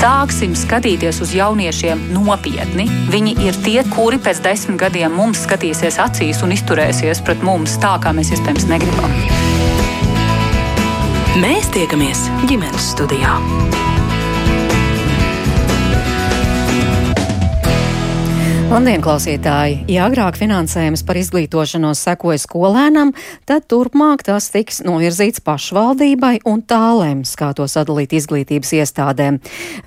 Sāksim skatīties uz jauniešiem nopietni. Viņi ir tie, kuri pēc desmit gadiem mums skatīsies acīs un izturēsies pret mums tā, kā mēs iespējams negribam. Mēs tiekamies ģimenes studijā. Labdien, klausītāji! Ja agrāk finansējums par izglītošanos sekoja skolēnam, tad turpmāk tas tiks novirzīts pašvaldībai un tā lems, kā to sadalīt izglītības iestādēm.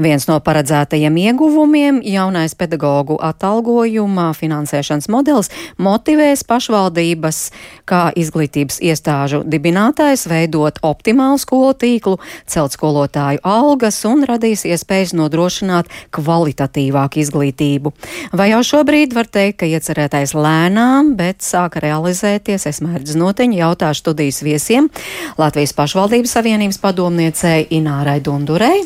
Viens no paredzētajiem ieguvumiem - jaunais pedagoģu atalgojuma finansēšanas modelis motivēs pašvaldības kā izglītības iestāžu dibinātājs veidot optimālu skolu tīklu, celt skolotāju algas un radīs iespējas nodrošināt kvalitatīvāku izglītību. Vai jau šobrīd var teikt, ka iecerētais lēnām, bet sāka realizēties. Es mērķis noteņi jautāšu studijas viesiem Latvijas pašvaldības savienības padomniecei Inārai Dundurei.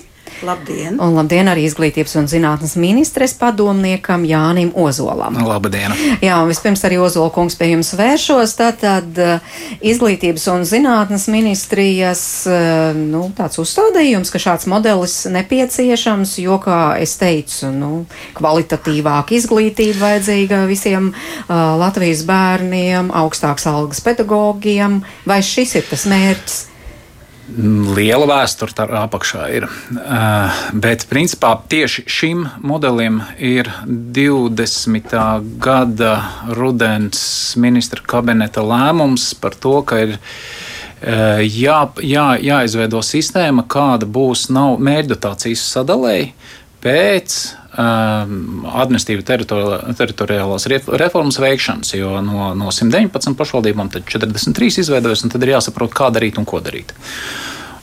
Labdien! Un labdien arī izglītības un zinātnes ministres padomniekam Jānim Ozolam. Labdien! Jā, un vispirms arī Ozola kungs pie jums vēršos. Tātad eh, izglītības un zinātnes ministrijas eh, nu, tāds uzstādījums, ka šāds modelis nepieciešams, jo, kā es teicu, nu, kvalitatīvāka izglītība vajadzīga visiem uh, Latvijas bērniem, augstāks algas pedagogiem. Vai šis ir tas mērķis? Liela vēsture tā apakšā ir. Uh, bet, principā, tieši šim modelim ir 20. gada rudens ministra kabineta lēmums par to, ka ir uh, jā, jā, jāizveido sistēma, kāda būs mērķdotācijas sadalēji pēc um, administratīva teritoriālās reformas veikšanas, jo no, no 119 pašvaldībām tad 43 izveidojas, un tad ir jāsaprot, kā darīt un ko darīt.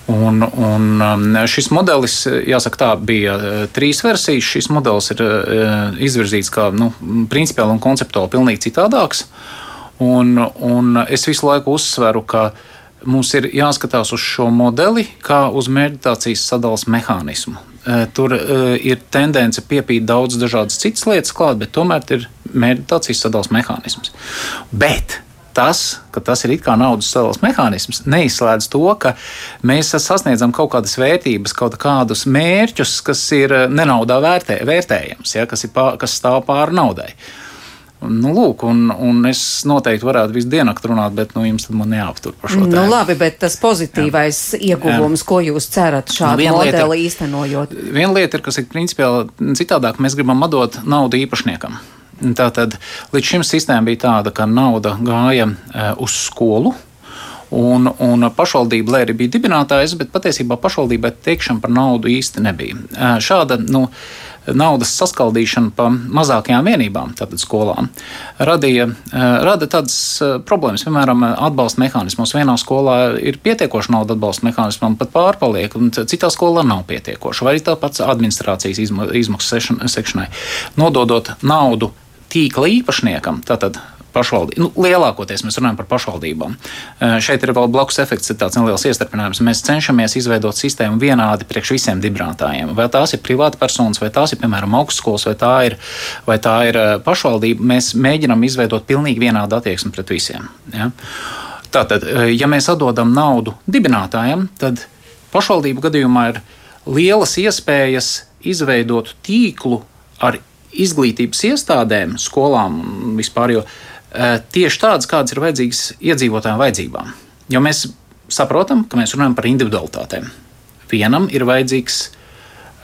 Un, un um, šis modelis, jāsaka, tā bija uh, trīs versijas. Šis modelis ir uh, izvirzīts kā nu, principiāli un konceptuāli pilnīgi citādāks. Un, un es visu laiku uzsveru, ka mums ir jāskatās uz šo modeli kā uz meditācijas sadalas mehānismu. Eh, tur uh, ir tendence piepīt daudz dažādas citas lietas klāt, bet tomēr ir meditācijas sadalījuma mehānisms. Bet tas, ka tas ir kā naudas sadalījuma mehānisms, neizslēdz to, ka mēs sasniedzam kaut kādas vērtības, kaut kādus mērķus, kas ir eh, nenaudā vērtē, vērtējams, ja, kas, pār, kas stāv pāri naudai. Uh, Nu, lūk, un, un es noteikti varētu visu dienu runāt, bet nu, jums man jāaptur par šo nu, tēmu. Nu, labi, bet tas pozitīvais Jā. ieguvums, Jā. ko jūs cerat šādu nu, modeli lieta, īstenojot? Viena lieta ir, kas ir principiāli citādāk, mēs gribam atdot naudu īpašniekam. Tātad līdz šim sistēma bija tāda, ka nauda gāja e, uz skolu. Un, un pašvaldība, lai arī bija dibinātājs, bet patiesībā pašvaldībai teikšana par naudu īsti nebija. E, šāda, nu, uh, naudas saskaldīšana pa mazākajām vienībām, tātad skolām, radīja, eh, rada tādas eh, problēmas. Piemēram, atbalsta mehānismos. Vienā skolā ir pietiekoša nauda atbalsta mehānismam, pat pārpaliek, un citā skolā nav pietiekoša. Vai arī tāpat administrācijas izmaksu sekšanai. Nododot naudu tīkla īpašniekam, tātad pašvaldību. Nu, lielākoties mēs runājam par pašvaldībām. Šeit ir vēl blakus efekts, ir tāds neliels iestarpinājums. Mēs cenšamies izveidot sistēmu vienādi priekš visiem dibinātājiem. Vai tās ir privāti personas, vai tās ir, piemēram, augstskolas, vai tā ir, vai tā ir pašvaldība. Mēs mēģinām izveidot pilnīgi vienādu attieksmi pret visiem. Ja? Tātad, ja mēs atdodam naudu dibinātājiem, tad pašvaldību gadījumā ir lielas iespējas izveidot tīklu ar izglītības iestādēm, skolām vispār. Jo, Eh, tieši tādas, kādas ir vajadzīgas iedzīvotājiem vajadzībām. Jo mēs saprotam, ka mēs runājam par individualitātēm. Vienam ir vajadzīgs eh,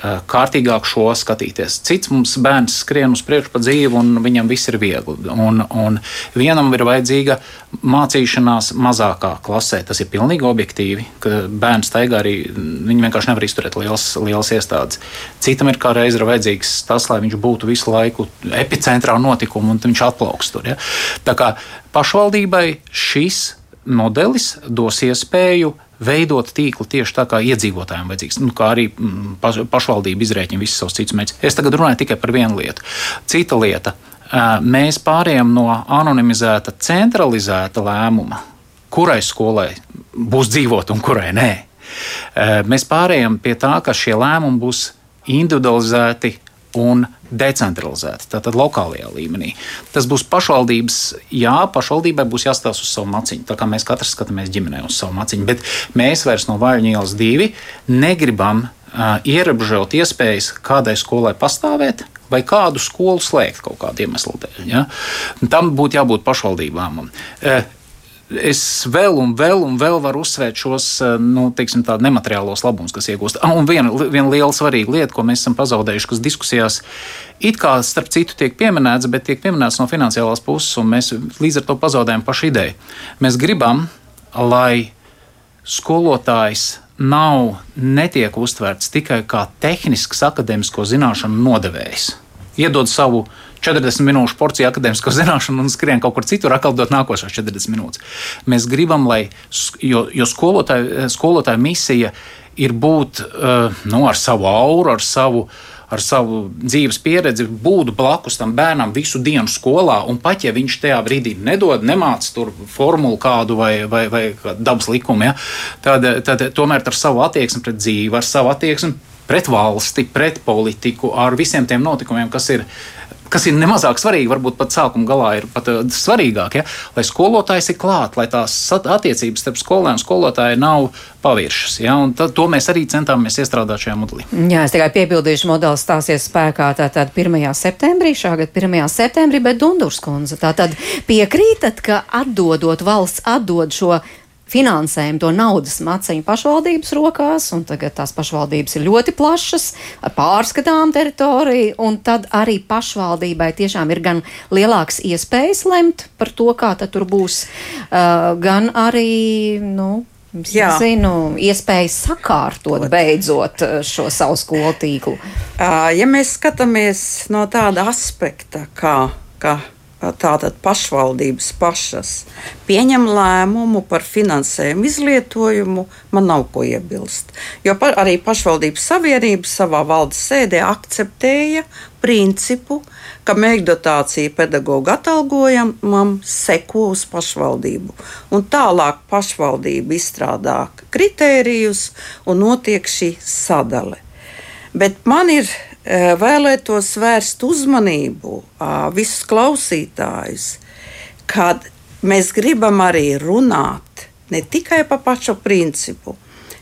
kārtīgāk šo skatīties. Cits mums bērns skrien uz priekšu pa dzīvi, un viņam viss ir viegli. Un, un vienam ir vajadzīga mācīšanās mazākā klasē. Tas ir pilnīgi objektīvi, ka bērns staigā arī, viņi vienkārši nevar izturēt lielas, lielas iestādes. Citam ir kā reiz ir vajadzīgs tas, lai viņš būtu visu laiku epicentrā notikuma un viņš atplauks tur. Ja? Tā kā pašvaldībai šis modelis dos iespēju veidot tīklu tieši tā, kā iedzīvotājiem vajadzīgs. Nu, kā arī mm, pašvaldība izrēķina visus savus citus mērķus. Es tagad runāju tikai par vienu lietu. Cita lieta mēs pārējām no anonimizēta, centralizēta lēmuma, kurai skolai būs dzīvot un kurai nē. Mēs pārējām pie tā, ka šie lēmumi būs individualizēti un decentralizēti, tātad lokālajā līmenī. Tas būs pašvaldības, jā, pašvaldībai būs jāstāsta uz savu maciņu. Tā kā mēs katrs skatāmies ģimenē uz savu maciņu, bet mēs vairs no Vaļņu ielas divi negribam ierobežot iespējas kādai skolai pastāvēt, vai kādu skolu slēgt kaut kādu iemeslu dēļ. Ja? Tam būtu jābūt pašvaldībām. Es vēl un vēl un vēl varu uzsvērt šos nu, teiksim, nemateriālos labumus, kas iegūst. Un viena, viena liela svarīga lieta, ko mēs esam pazaudējuši, kas diskusijās it kā starp citu tiek pieminēts, bet tiek pieminēts no finansiālās puses, un mēs līdz ar to pazaudējam pašu ideju. Mēs gribam, lai skolotājs nav, netiek uztverts tikai kā tehnisks akadēmisko zināšanu nodevējs. Iedod savu 40 minūšu porciju akadēmisko zināšanu un skrien kaut kur citur, atkal dot nākošās 40 minūtes. Mēs gribam, lai, jo, jo skolotāja, skolotāja misija ir būt uh, nu, ar savu auru, ar savu ar savu dzīves pieredzi būtu blakus tam bērnam visu dienu skolā, un pat ja viņš tajā brīdī nedod, nemāca tur formulu kādu vai, vai, vai dabas likumu, ja, tad, tad tomēr ar savu attieksmi pret dzīvi, ar savu attieksmi pret valsti, pret politiku, ar visiem tiem notikumiem, kas ir kas ir nemazāk svarīgi, varbūt pat sākuma galā ir pat uh, svarīgāk, ja? lai skolotājs ir klāt, lai tās attiecības starp skolēnu un skolotāju nav paviršas. Ja? Tad, to mēs arī centāmies iestrādāt šajā modelī. Jā, es tikai piebildīšu, modelis stāsies spēkā tātad 1. septembrī, šā gada 1. septembrī, bet Dundurs kundze, tātad piekrītat, ka atdodot valsts atdod šo finansējumu, to naudas maciņu pašvaldības rokās, un tagad tās pašvaldības ir ļoti plašas, ar pārskatām teritoriju, un tad arī pašvaldībai tiešām ir gan lielāks iespējas lemt par to, kā tur būs, uh, gan arī, nu, Jā. Zinu, iespējas sakārtot beidzot šo savu skolu tīklu. Ja mēs skatāmies no tāda aspekta, kā, kā tātad pašvaldības pašas pieņem lēmumu par finansējumu izlietojumu, man nav ko iebilst. Jo par, arī pašvaldības savienība savā valdes sēdē akceptēja principu, ka mēģdotācija pedagoģa atalgojumam seko uz pašvaldību. Un tālāk pašvaldība izstrādā kritērijus un notiek šī sadale. Bet man ir vēlētos vērst uzmanību visus klausītājus, kad mēs gribam arī runāt ne tikai par pašu principu.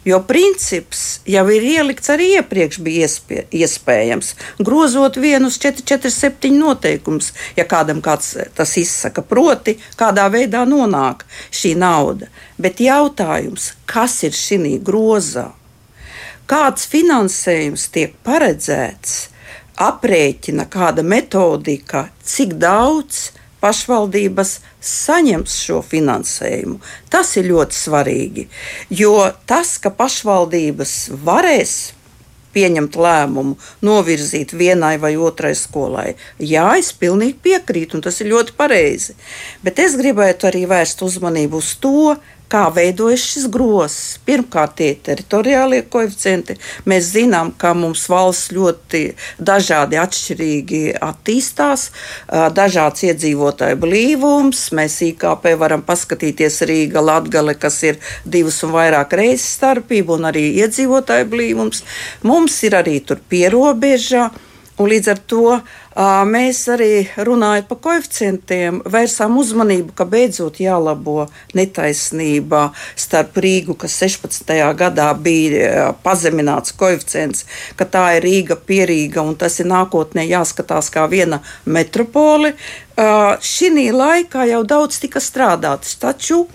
Jo princips jau ir ielikts arī iepriekš, bija iespē, iespējams, grozot vienus 447 noteikumus, ja kādam kāds tas izsaka, proti, kādā veidā nonāk šī nauda. Bet jautājums, kas ir šī grozā? Kāds finansējums tiek paredzēts, aprēķina kāda metodika, cik daudz pašvaldības saņems šo finansējumu. Tas ir ļoti svarīgi, jo tas, ka pašvaldības varēs pieņemt lēmumu, novirzīt vienai vai otrai skolai. Jā, es pilnīgi piekrītu, un tas ir ļoti pareizi. Bet es gribētu arī vērst uzmanību uz to, kā veidojas šis grozs. Pirmkārt, tie teritoriālie koeficienti. Mēs zinām, ka mums valsts ļoti dažādi atšķirīgi attīstās, dažāds iedzīvotāju blīvums. Mēs IKP varam paskatīties Rīga, Latgale, kas ir divas un vairāk reizes starpība, un arī iedzīvotāju blīvums. Mums ir arī tur pierobežā. Un līdz ar to mēs arī runājot par koeficientiem, vērsām uzmanību, ka beidzot jālabo netaisnība starp Rīgu, kas 16. gadā bija pazemināts koeficients, ka tā ir Rīga pierīga un tas ir nākotnē jāskatās kā viena metropole. Šī laikā jau daudz tika strādāts, taču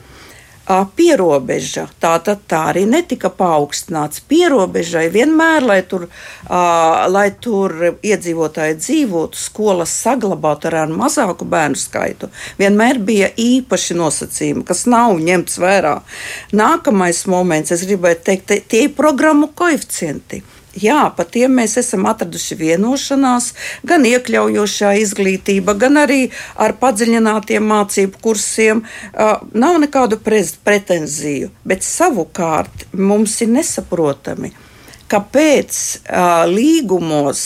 pierobeža. Tā tad tā arī netika paaugstināts. Pierobežai vienmēr, lai tur, uh, lai tur iedzīvotāji dzīvotu, skolas saglabātu ar mazāku bērnu skaitu, vienmēr bija īpaši nosacījumi, kas nav ņemts vērā. Nākamais moments, es gribētu teikt, tie ir programmu koeficienti. Jā, par tiem mēs esam atraduši vienošanās, gan iekļaujošā izglītība, gan arī ar padziļinātiem mācību kursiem. Uh, nav nekādu pretenziju, bet savukārt mums ir nesaprotami, kāpēc uh, līgumos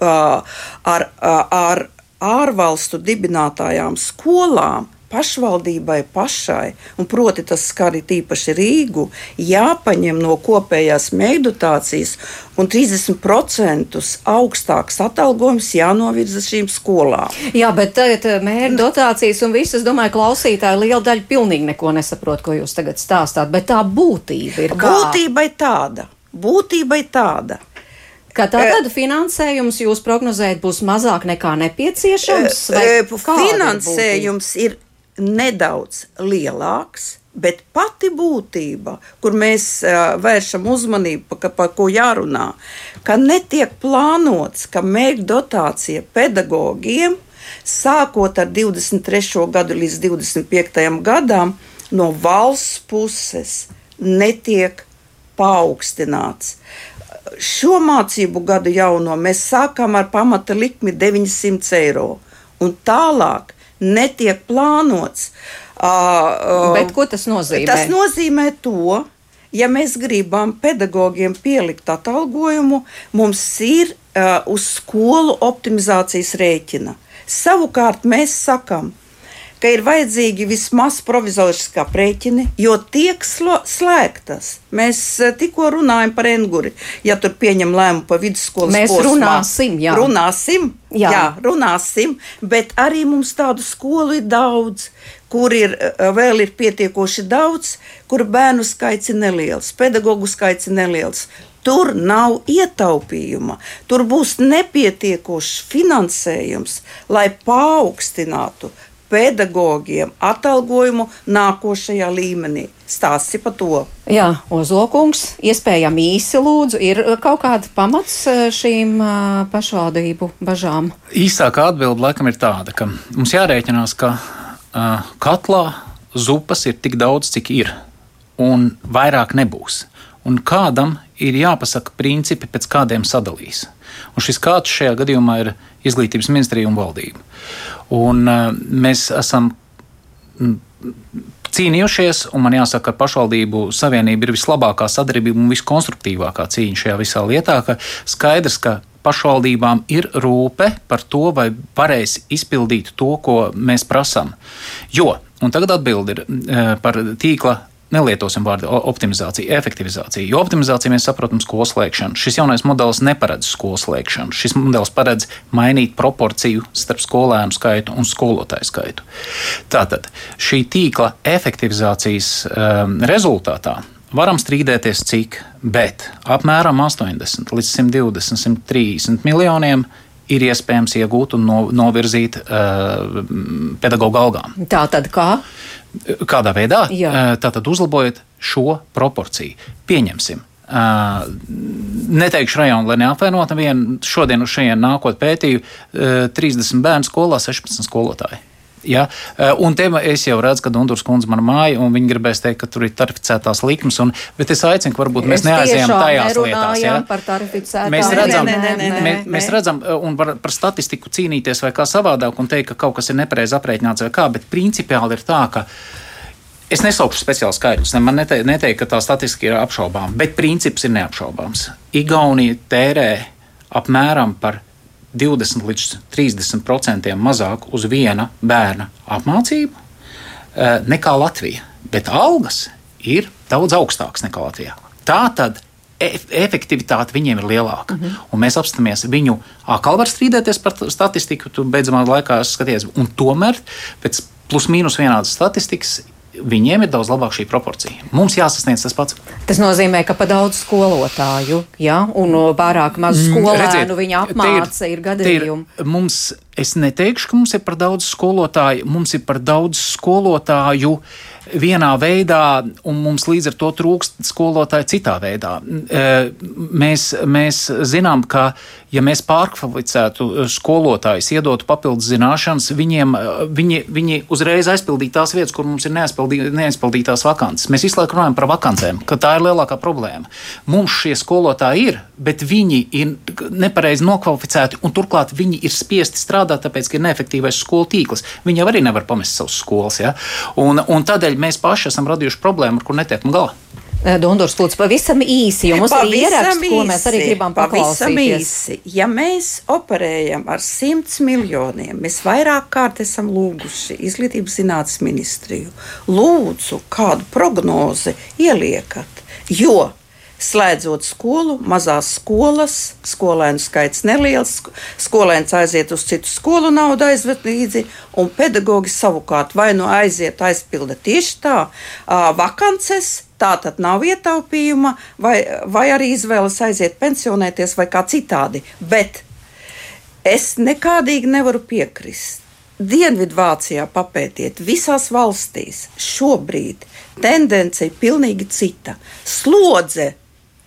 uh, ar, ar ārvalstu dibinātājām skolām pašvaldībai pašai, un proti tas skar īpaši Rīgu, jāpaņem no kopējās mēģinācijas, un 30% augstāks atalgojums jānovirza šīm skolām. Jā, bet tagad eh, mērķa dotācijas un viss, es domāju, klausītāji liela daļa pilnīgi neko nesaprot, ko jūs tagad stāstāt, bet tā būtība ir. Kā? Būtība ir tāda. būtība ir tāda. Ka tātad finansējums jūs prognozējat būs mazāk nekā nepieciešams? Finansējums ir nedaudz lielāks, bet pati būtība, kur mēs uh, vēršam uzmanību, pa, par ko jārunā, ka netiek plānots, ka mēģi dotācija pedagogiem sākot ar 23. gadu līdz 25. gadam no valsts puses netiek paaugstināts šo mācību gadu jauno mēs sākām ar pamata likmi 900 eiro. Un tālāk netiek plānots. Uh, Bet ko tas nozīmē? Tas nozīmē to, ja mēs gribam pedagogiem pielikt atalgojumu, mums ir uh, uz skolu optimizācijas rēķina. Savukārt mēs sakām, ka ir vajadzīgi vismaz provizoriski aprēķini, jo tiek slēgtas. Mēs eh, tikko runājam par Enguri. Ja tur pieņem lēmumu par vidusskolas mēs posmā, runāsim, jā. runāsim, jā. jā, runāsim, bet arī mums tādu skolu ir daudz kur ir eh, vēl ir pietiekoši daudz, kur bērnu skaits ir neliels, pedagoģu skaits ir neliels. Tur nav ietaupījuma, tur būs nepietiekošs finansējums, lai paaugstinātu pedagogiem atalgojumu nākošajā līmenī. Stāsti par to. Jā, Ozolkungs, iespējami īsi lūdzu, ir uh, kaut kāda pamats uh, šīm uh, pašvaldību bažām? Īsākā atbilde laikam ir tāda, ka mums jārēķinās, ka uh, katlā zupas ir tik daudz, cik ir, un vairāk nebūs. Un kādam ir jāpasaka principi, pēc kādiem sadalīs. Un šis kāds šajā gadījumā ir izglītības ministrija un valdība. Un, uh, mēs esam cīnījušies, un man jāsaka, ka pašvaldību savienība ir vislabākā sadarbība un viskonstruktīvākā cīņa šajā visā lietā. Ka skaidrs, ka pašvaldībām ir rūpe par to, vai varēs izpildīt to, ko mēs prasām. Jo, un tagad atbildi ir uh, par tīkla nelietosim vārdu optimizācija, efektivizācija. Jo optimizācija mēs saprotam skolu slēgšanu. Šis jaunais modelis neparedz skolu slēgšanu. Šis modelis paredz mainīt proporciju starp skolēnu skaitu un skolotāju skaitu. Tātad šī tīkla efektivizācijas um, rezultātā varam strīdēties cik, bet apmēram 80 līdz 120, 130 miljoniem ir iespējams iegūt un no, novirzīt uh, pedagoģu algām. Tā tad kā? Kādā veidā? Jā. Tātad uzlabojot šo proporciju. Pieņemsim. Uh, neteikšu rajonu, lai neapvainotu vienu. Šodien uz šejienes nākot pētīju uh, 30 bērnu skolā, 16 skolotāji. Ja? Eh, un te es jau redzu, ka Dunduras kundze man māja, un viņi gribēs teikt, ka tur ir tarificētās likmes. Un, bet es aicinu, ka varbūt mēs neaizējām tajās lietās. Ja? Mēs redzam, nē, nē, nē, nē, mēs, mēs redzam, eh, un var par statistiku cīnīties vai kā savādāk, un teikt, ka kaut kas ir nepareizi aprēķināts vai kā, bet principiāli ir tā, ka. Es nesaukšu speciālu skaidrus, ne, man neteiktu, netei, ka tā statistika ir apšaubāma, bet princips ir neapšaubāms. Igaunija tērē apmēram par 20 līdz 30% mazāk uz viena bērna apmācību eh, nekā Latvija. Bet algas ir daudz augstākas nekā Latvijā. Tā tad e, efektivitāte viņiem ir lielāka. Mm -hmm. Un mēs apstāmies viņu, atkal var strīdēties par statistiku, tu beidzamā laikā skaties, un tomēr pēc plus mīnus vienādas statistikas viņiem ir daudz labāka šī proporcija. Mums jāsasniedz tas pats. Tas nozīmē, ka pa daudz skolotāju, ja, un pārāk maz mm, skolēnu Redziet, viņa apmāca ir, ir gadījumi. Ir, mums, es neteikšu, ka mums ir par daudz skolotāju, mums ir par daudz skolotāju. Vienā veidā, un mums līdz ar to trūkst skolotāju citā veidā. E, mēs, mēs zinām, ka, ja mēs pārkvalificētu skolotājus, iedotu papildus zināšanas, viņiem, viņi, viņi uzreiz aizpildītu tās vietas, kur mums ir neaizpildītās vakances. Mēs visu laiku runājam par vakancēm, ka tā ir lielākā problēma. Mums šie skolotāji ir, bet viņi ir nepareizi nokvalificēti, un turklāt viņi ir spiesti strādāt, tāpēc, ka ir neefektīvais skolu tīkls. Viņi jau arī nevar pamest savas skolas. Ja? Un, un tādēļ mēs paši esam radījuši problēmu, ar kur netiekam galā. Dundurs, lūdzu, pavisam īsi, jo mums pavisam ir ieraksts, ko mēs arī gribam paklausīties. Īsi. Ja mēs operējam ar 100 miljoniem, mēs vairāk kārt esam lūguši izglītības zinātnes ministriju, lūdzu, kādu prognozi ieliekat, jo slēdzot skolu, mazās skolas, skolēnu skaits neliels, skolēns aiziet uz citu skolu, naudu aizved līdzi, un pedagogi savukārt vai nu aiziet aizpilda tieši tā vakances, Tā tad nav ietaupījuma, vai, vai arī izvēles aiziet pensionēties vai kā citādi. Bet es nekādīgi nevaru piekrist. Dienvidvācijā papētiet, visās valstīs šobrīd tendence ir pilnīgi cita. Slodze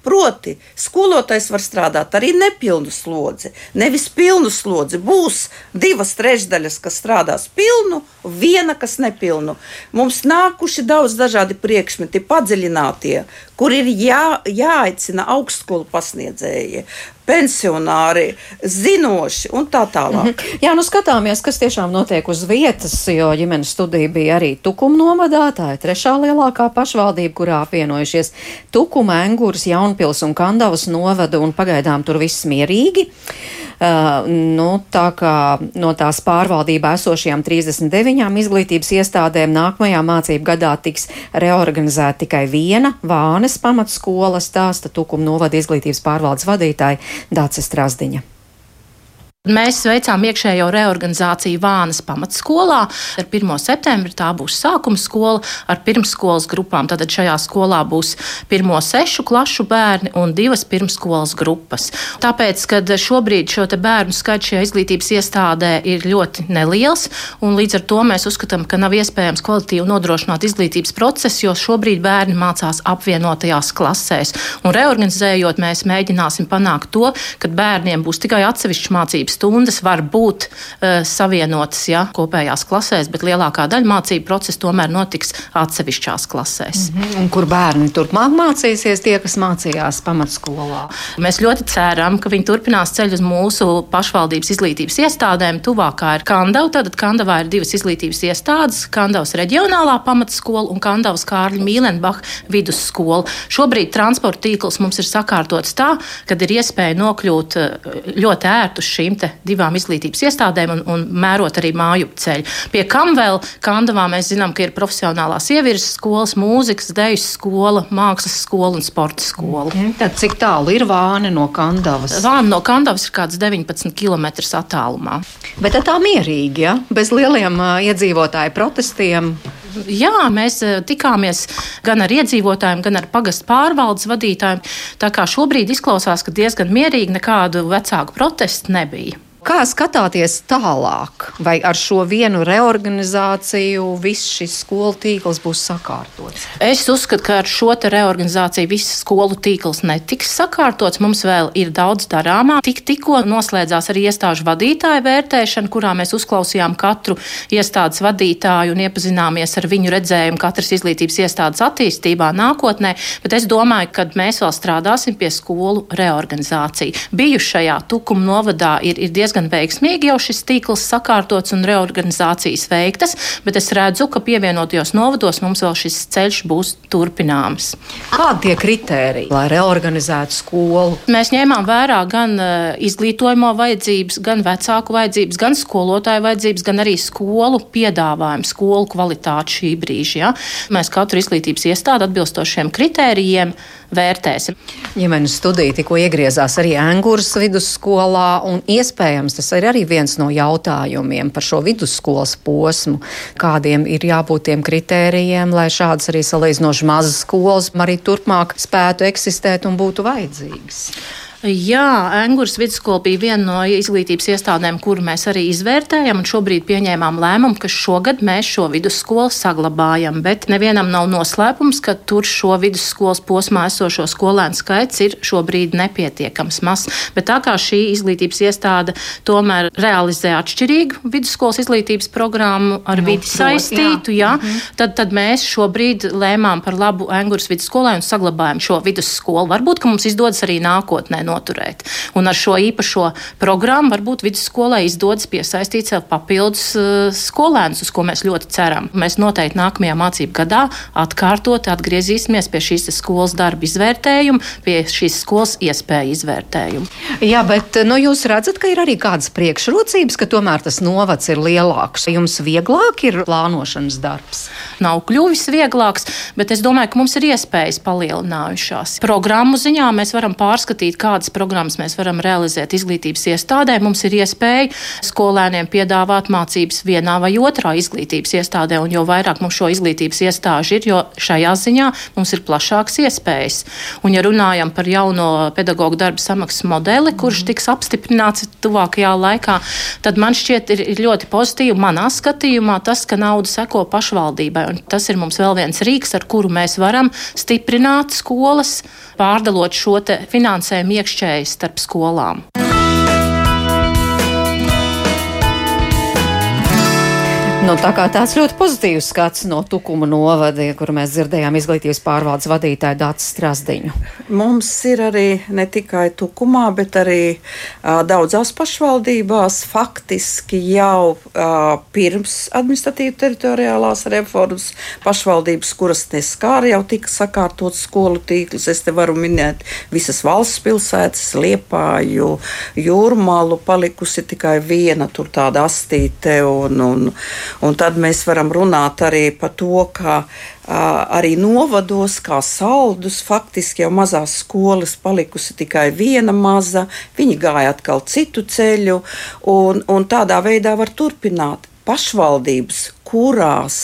Proti, skolotājs var strādāt arī nepilnu slodzi, nevis pilnu slodzi. Būs divas trešdaļas, kas strādās pilnu, viena, kas nepilnu. Mums nākuši daudz dažādi priekšmeti, padziļinātie, kur ir jā, jāaicina augstskolu pasniedzēji, pensionāri, zinoši un tā tālāk. Mm -hmm. Jā, nu skatāmies, kas tiešām notiek uz vietas, jo ģimenes studija bija arī Tukuma novadā, tā ir trešā lielākā pašvaldība, kurā apvienojušies Tukuma, Engūras, Jaunpils un Kandavas novada, un pagaidām tur viss mierīgi. Uh, nu, tā kā no tās pārvaldībā esošajām 39 izglītības iestādēm nākamajā mācību gadā tiks reorganizēta tikai viena Vānes pamatskola, stāsta Tukuma novada izglītības pārvaldes vadītāja Dācis Strasdiņa. Mēs veicām iekšējo reorganizāciju Vānas pamatskolā. Ar 1. septembri tā būs sākuma skola ar pirmsskolas grupām. Tad šajā skolā būs pirmo sešu klašu bērni un divas pirmsskolas grupas. Tāpēc, kad šobrīd šo bērnu skaits šajā izglītības iestādē ir ļoti neliels, un līdz ar to mēs uzskatām, ka nav iespējams kvalitīvi nodrošināt izglītības procesu, jo šobrīd bērni mācās apvienotajās klasēs. Un reorganizējot, mēs mēģināsim panākt to, ka bērniem būs tikai atsevišķas mācības mācību stundas var būt uh, savienotas ja, kopējās klasēs, bet lielākā daļa mācību procesa tomēr notiks atsevišķās klasēs. Mm -hmm. Un kur bērni turpmāk mācīsies, tie, kas mācījās pamatskolā? Mēs ļoti ceram, ka viņi turpinās ceļu uz mūsu pašvaldības izglītības iestādēm. Tuvākā ir Kandava. Tātad Kandavā ir divas izglītības iestādes - Kandavas reģionālā pamatskola un Kandavas Kārļa Mīlenbach vidusskola. Šobrīd transporta tīkls mums ir sakārtots tā, ka ir iespēja nokļūt eh, ļoti ērti uz šīm divām izglītības iestādēm un, un mērot arī māju ceļu. Pie kam vēl Kandavā mēs zinām, ka ir profesionālās ievirzes skolas, mūzikas, deju skola, mākslas skola un sporta skola. Tad cik tālu ir Vāne no Kandavas? Vāna no Kandavas ir kāds 19 km attālumā. Bet tā mierīgi, ja? bez lieliem uh, iedzīvotāju protestiem. Jā, mēs tikāmies gan ar iedzīvotājiem, gan ar pagastu pārvaldes vadītājiem. Tā kā šobrīd izklausās, ka diezgan mierīgi nekādu vecāku protestu nebija. Kā skatāties tālāk? Vai ar šo vienu reorganizāciju viss šis skolu tīkls būs sakārtots? Es uzskatu, ka ar šo reorganizāciju viss skolu tīkls netiks sakārtots. Mums vēl ir daudz darāmā. Tik, tikko noslēdzās arī iestāžu vadītāju vērtēšana, kurā mēs uzklausījām katru iestādes vadītāju un iepazināmies ar viņu redzējumu katras izglītības iestādes attīstībā nākotnē. Bet es domāju, ka mēs vēl strādāsim pie skolu reorganizācijas. Bijušajā Tukuma novadā ir, ir diezgan diezgan veiksmīgi jau šis tīkls sakārtots un reorganizācijas veiktas, bet es redzu, ka pievienotajos novados mums vēl šis ceļš būs turpināms. Kādi tie kritēriji, lai reorganizētu skolu? Mēs ņēmām vērā gan uh, izglītojamo vajadzības, gan vecāku vajadzības, gan skolotāju vajadzības, gan arī skolu piedāvājumu, skolu kvalitāti šī brīža. Ja? Mēs katru izglītības iestādi atbilstošiem kritērijiem vērtēsim. Ģimenes studija tikko iegriezās arī Angūras vidusskolā, un iespējams tas ir arī viens no jautājumiem par šo vidusskolas posmu, kādiem ir jābūt tiem kritērijiem, lai šādas arī salīdzinoši mazas skolas arī turpmāk spētu eksistēt un būtu vajadzīgas. Jā, Engūras vidusskola bija viena no izglītības iestādēm, kuru mēs arī izvērtējam, un šobrīd pieņēmām lēmumu, ka šogad mēs šo vidusskolu saglabājam. Bet nevienam nav noslēpums, ka tur šo vidusskolas posmā esošo skolēnu skaits ir šobrīd nepietiekams mazs. Bet tā kā šī izglītības iestāde tomēr realizē atšķirīgu vidusskolas izglītības programmu ar nu, vidi saistītu, jā. Jā, mm -hmm. tad, tad mēs šobrīd lēmām par labu Engūras vidusskolai un saglabājam šo vidusskolu. Varbūt, ka mums izdodas arī nākotnē noturēt. Un ar šo īpašo programmu varbūt vidusskolai izdodas piesaistīt sev papildus uh, skolēnus, uz ko mēs ļoti ceram. Mēs noteikti nākamajā mācību gadā atkārtot atgriezīsimies pie šīs skolas darba izvērtējuma, pie šīs skolas iespēju izvērtējuma. Jā, bet nu, jūs redzat, ka ir arī kādas priekšrocības, ka tomēr tas novads ir lielāks. Jums vieglāk ir plānošanas darbs? Nav kļuvis vieglāks, bet es domāju, ka mums ir iespējas palielinājušās. Programmu ziņā mēs varam pārskatīt, kā kādas programmas mēs varam realizēt izglītības iestādē. Mums ir iespēja skolēniem piedāvāt mācības vienā vai otrā izglītības iestādē, un jo vairāk mums šo izglītības iestāžu ir, jo šajā ziņā mums ir plašāks iespējas. Un, ja runājam par jauno pedagoģu darba samaksas modeli, kurš tiks apstiprināts tuvākajā laikā, tad man šķiet ir, ir ļoti pozitīvi manā skatījumā tas, ka nauda seko pašvaldībai. Un tas ir mums vēl viens rīks, ar kuru mēs varam stiprināt skolas, pārdalot šo finansējumu iekšķēji starp skolām. Nu, tā kā tāds ļoti pozitīvs skats no Tukuma novada, kur mēs dzirdējām izglītības pārvaldes vadītāju Dācis Strasdiņu. Mums ir arī ne tikai Tukumā, bet arī uh, daudzās pašvaldībās faktiski jau uh, pirms administratīva teritoriālās reformas pašvaldības, kuras neskāra, jau tika sakārtots skolu tīklus. Es te varu minēt visas valsts pilsētas, Liepāju, Jūrmalu, palikusi tikai viena tur tāda astīte un, un, Un tad mēs varam runāt arī par to, ka arī novados, kā saldus, faktiski jau mazās skolas palikusi tikai viena maza, viņi gāja atkal citu ceļu, un, un tādā veidā var turpināt. Pašvaldības, kurās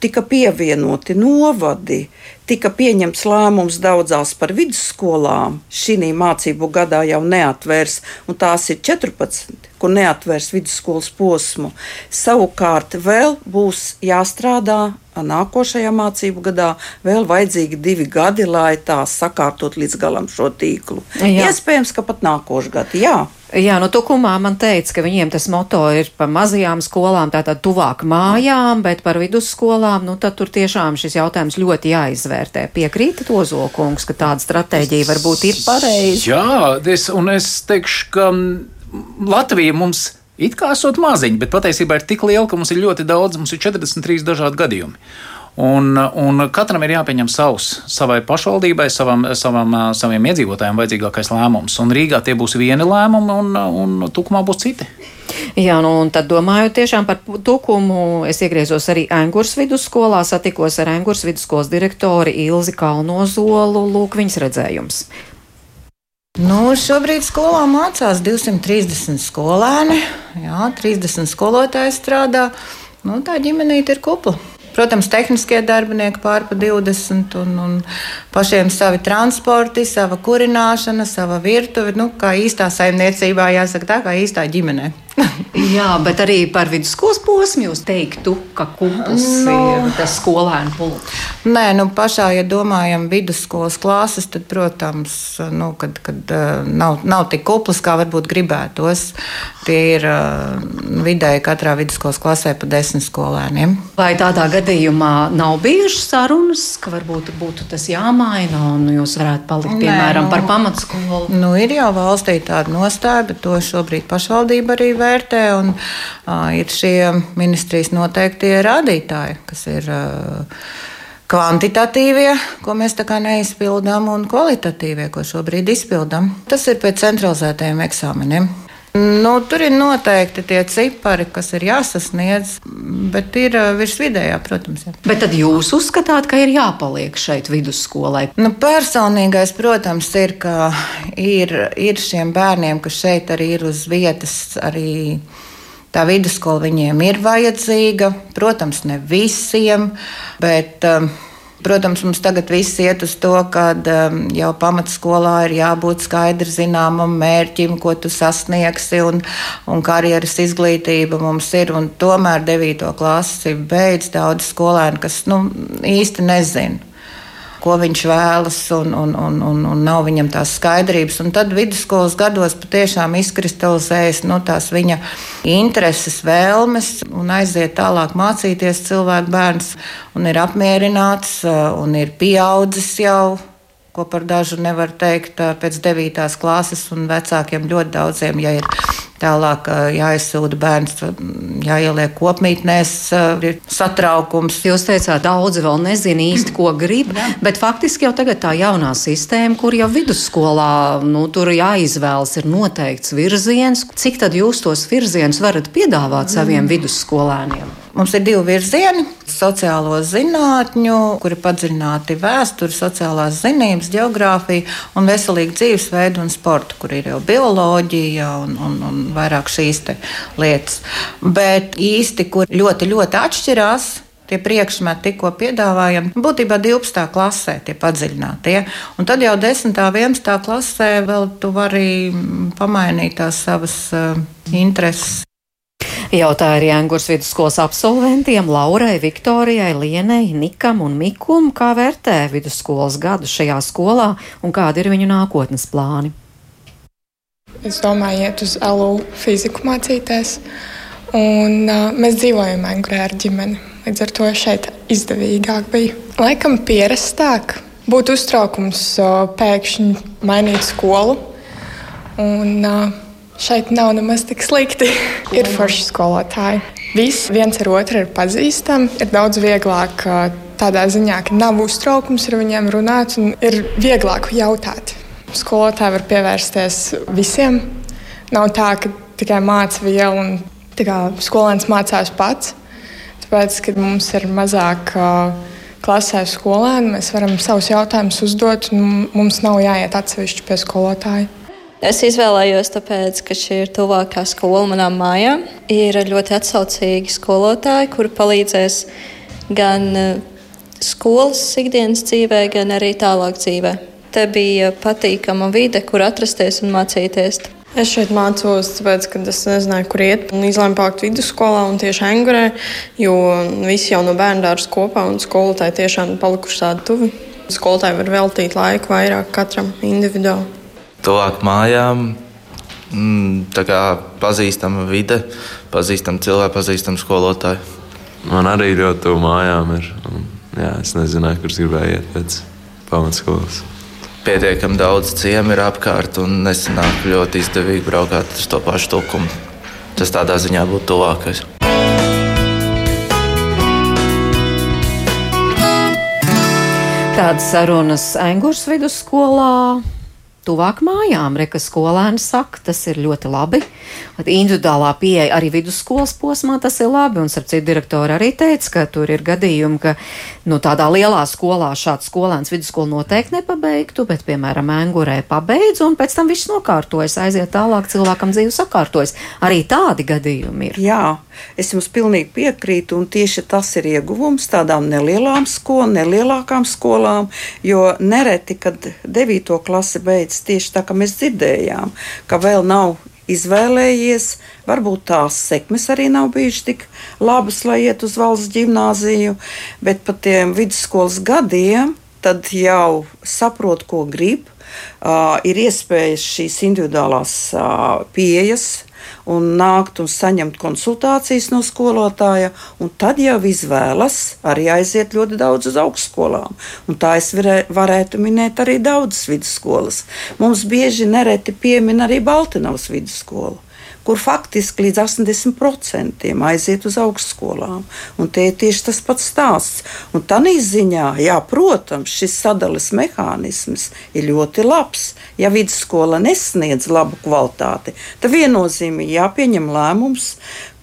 tika pievienoti novadi, tika pieņemts lēmums daudzās par vidusskolām. Šī mācību gadā jau neatvērs, un tās ir 14, kur neatvērs vidusskolas posmu. Savukārt vēl būs jāstrādā nākošajā mācību gadā vēl vajadzīgi divi gadi, lai tā sakārtot līdz galam šo tīklu. Jā. Iespējams, ka pat nākošais gads. Jā. No Tukumā man teica, ka viņiem tas moto ir par mazajām skolām, tātad tuvāk mājām, bet par vidusskolām, nu tad tur tiešām šis jautājums ļoti jāizvērtē. Piekrītat Ozolkungs, ka tāda stratēģija varbūt ir pareiza? Jā, es, un es teikšu, ka Latvija mums It kā esot maziņi, bet patiesībā ir tik liela, ka mums ir ļoti daudz, mums ir 43 dažādi gadījumi. Un, un katram ir jāpieņem savs, savai pašvaldībai, savam, savam, saviem iedzīvotājiem vajadzīgākais lēmums. Un Rīgā tie būs vieni lēmumi, un, un Tukumā būs citi. Jā, nu, un tad domājot tiešām par tukumu, es iegriezos arī Engurs vidusskolā, satikos ar Engurs vidusskolas direktori Ilzi Kalnozolu, lūk viņas redzējums. Nu, šobrīd skolā mācās 230 skolēni, jā, 30 skolotāji strādā. Nu, tā ģimenīte ir kupla. Protams, tehniskie darbinieki pārpa 20, un, un pašiem savi transporti, sava kurināšana, sava virtuve. Nu, kā īstā saimniecībā, jāsaka tā, kā īstā ģimenē. Jā, bet arī par vidusskolas posmu jūs teiktu, ka kupls no, ir tas skolēnu pulks. Nē, nu pašā, ja domājam vidusskolas klases, tad, protams, nu, kad, kad nav, nav tik kupls, kā varbūt gribētos. Tie ir vidēji katrā vidusskolas klasē pa desmit skolēniem. Vai tādā gadījumā nav bijušas sarunas, ka varbūt būtu tas jāmaina un jūs varētu palikt, piemēram, Nē, nu, par pamatskolu? Nu, ir jau valstī tāda nostāja, bet to šobrīd pašvaldība arī vērtē. Un, uh, ir šie ministrijas noteiktie rādītāji, kas ir. Uh, kvantitatīvie, ko mēs tā kā neizpildām, un kvalitatīvie, ko šobrīd izpildām. Tas ir pēc centralizētajiem eksāmeniem. Nu, tur ir noteikti tie cipari, kas ir jāsasniedz, bet ir virs vidējā, protams. Jā. Bet tad jūs uzskatāt, ka ir jāpaliek šeit vidusskolai? Nu, personīgais, protams, ir, ka ir, ir šiem bērniem, kas šeit arī ir uz vietas, arī Tā vidusskola viņiem ir vajadzīga. Protams, ne visiem, bet. Um, Protams, mums tagad viss iet uz to, ka um, jau pamatskolā ir jābūt skaidri zināmam mērķim, ko tu sasniegsi, un, un karjeras izglītība mums ir. Tomēr 9. klasi beidz daudz skolēnu, kas nu, īsti nezina ko viņš vēlas, un, un, un, un, un nav viņam tās skaidrības. Un tad vidusskolas gados patiešām izkristalizējas no nu, tās viņa intereses, vēlmes un aiziet tālāk mācīties cilvēku bērns un ir apmierināts un ir pieaudzis jau ko par dažu nevar teikt pēc 9. klases, un vecākiem ļoti daudziem, ja ir Tālāk jāizsūta bērns, jāieliek kopmītnēs, ir satraukums. Jūs teicāt, daudzi vēl nezina īsti, ko grib, Jā. bet faktiski jau tagad tā jaunā sistēma, kur jau vidusskolā nu, tur jāizvēlas, ir noteikts virziens. Cik tad jūs tos virzienus varat piedāvāt saviem mm. vidusskolēniem? Mums ir divi virzieni - sociālo zinātņu, kuri padziļināti vēsturi, sociālās zinības, geogrāfija un veselīgu dzīvesveidu un sportu, kur ir jau bioloģija un, un, un vairāk šīs lietas. Bet īsti, kur ļoti, ļoti atšķirās Tie priekšmeti tikko piedāvājam, būtībā 12. klasē tie padziļinātie. Un tad jau 10. un 11. klasē vēl tu vari pamainīt tās savas uh, intereses. Jautāja arī Angurs vidusskolas absolventiem Laurai, Viktorijai, Lienei, Nikam un Mikum, kā vērtē vidusskolas gadu šajā skolā un kādi ir viņu nākotnes plāni. Es domāju, iet uz LU fiziku mācīties, un uh, mēs dzīvojam Angurē ar ģimeni. Līdz ar to šeit izdevīgāk bija. Laikam pierastāk. Būtu uztraukums pēkšņi mainīt skolu. Un šeit nav nemaz tik slikti. ir forši skolotāji. Visi viens ar otru ir pazīstami. Ir daudz vieglāk tādā ziņā, ka nav uztraukums ar viņiem runāt un ir vieglāk jautāt. Skolotāji var pievērsties visiem. Nav tā, ka tikai māca vielu un skolēns mācās pats. Tāpēc, kad mums ir mazāk klasē skolēni, mēs varam savus jautājumus uzdot, un mums nav jāiet atsevišķi pie skolotāja. Es izvēlējos, tāpēc, ka šī ir tuvākā skola manām mājām. Ir ļoti atsaucīgi skolotāji, kuri palīdzēs gan skolas ikdienas dzīvē, gan arī tālāk dzīvē. Te bija patīkama vide, kur atrasties un mācīties. Es šeit mācos, tāpēc, ka es nezināju, kur iet. Izlēmu palikt vidusskolā un tieši Angurē, jo visi jau no bērnu dārza kopā un skolotāji tiešām palikuši tādi tuvi. Skolotāji var veltīt laiku vairāk katram individuāli. Tuvāk mājām, mm, tā kā pazīstama vide, pazīstama cilvēka, pazīstama skolotāja. Man arī ļoti tuvu mājām ir. Un, jā, es nezināju, kurš gribēju iet pēc pamatskolas pietiekami daudz ciemu ir apkārt un nesanāk ļoti izdevīgi braukāt uz to pašu tukumu. Tas tādā ziņā būtu tuvākais. Tādas sarunas Engūras vidusskolā tuvāk mājām. Reka skolēni saka, tas ir ļoti labi. Individuālā pieeja arī vidusskolas posmā tas ir labi. Un, starp citu, direktori arī teica, ka tur ir gadījumi, ka nu, tādā lielā skolā šāds skolēns vidusskolu noteikti nepabeigtu, bet, piemēram, Engurē pabeidz un pēc tam viss nokārtojas, aiziet tālāk, cilvēkam dzīve sakārtojas. Arī tādi gadījumi ir. Jā, es jums pilnīgi piekrītu, un tieši tas ir ieguvums tādām nelielām skolām, nelielākām skolām, jo nereti, kad 9. klase beidz tieši tā, kā mēs dzirdējām, ka vēl nav izvēlējies. Varbūt tās sekmes arī nav bijušas tik labas, lai iet uz valsts gimnāziju, bet pat tiem vidusskolas gadiem tad jau saprot, ko grib. Uh, ir iespējas šīs individuālās uh, pieejas un nākt un saņemt konsultācijas no skolotāja, un tad jau izvēlas arī aiziet ļoti daudz uz augstskolām. Un tā es varētu minēt arī daudzas vidusskolas. Mums bieži nereti piemin arī Baltinovas vidusskolu kur faktiski līdz 80% aiziet uz augstskolām. Un tie ir tieši tas pats stāsts. Un tādā ziņā, jā, protams, šis sadales mehānisms ir ļoti labs. Ja vidusskola nesniedz labu kvalitāti, tad viennozīmīgi jāpieņem lēmums,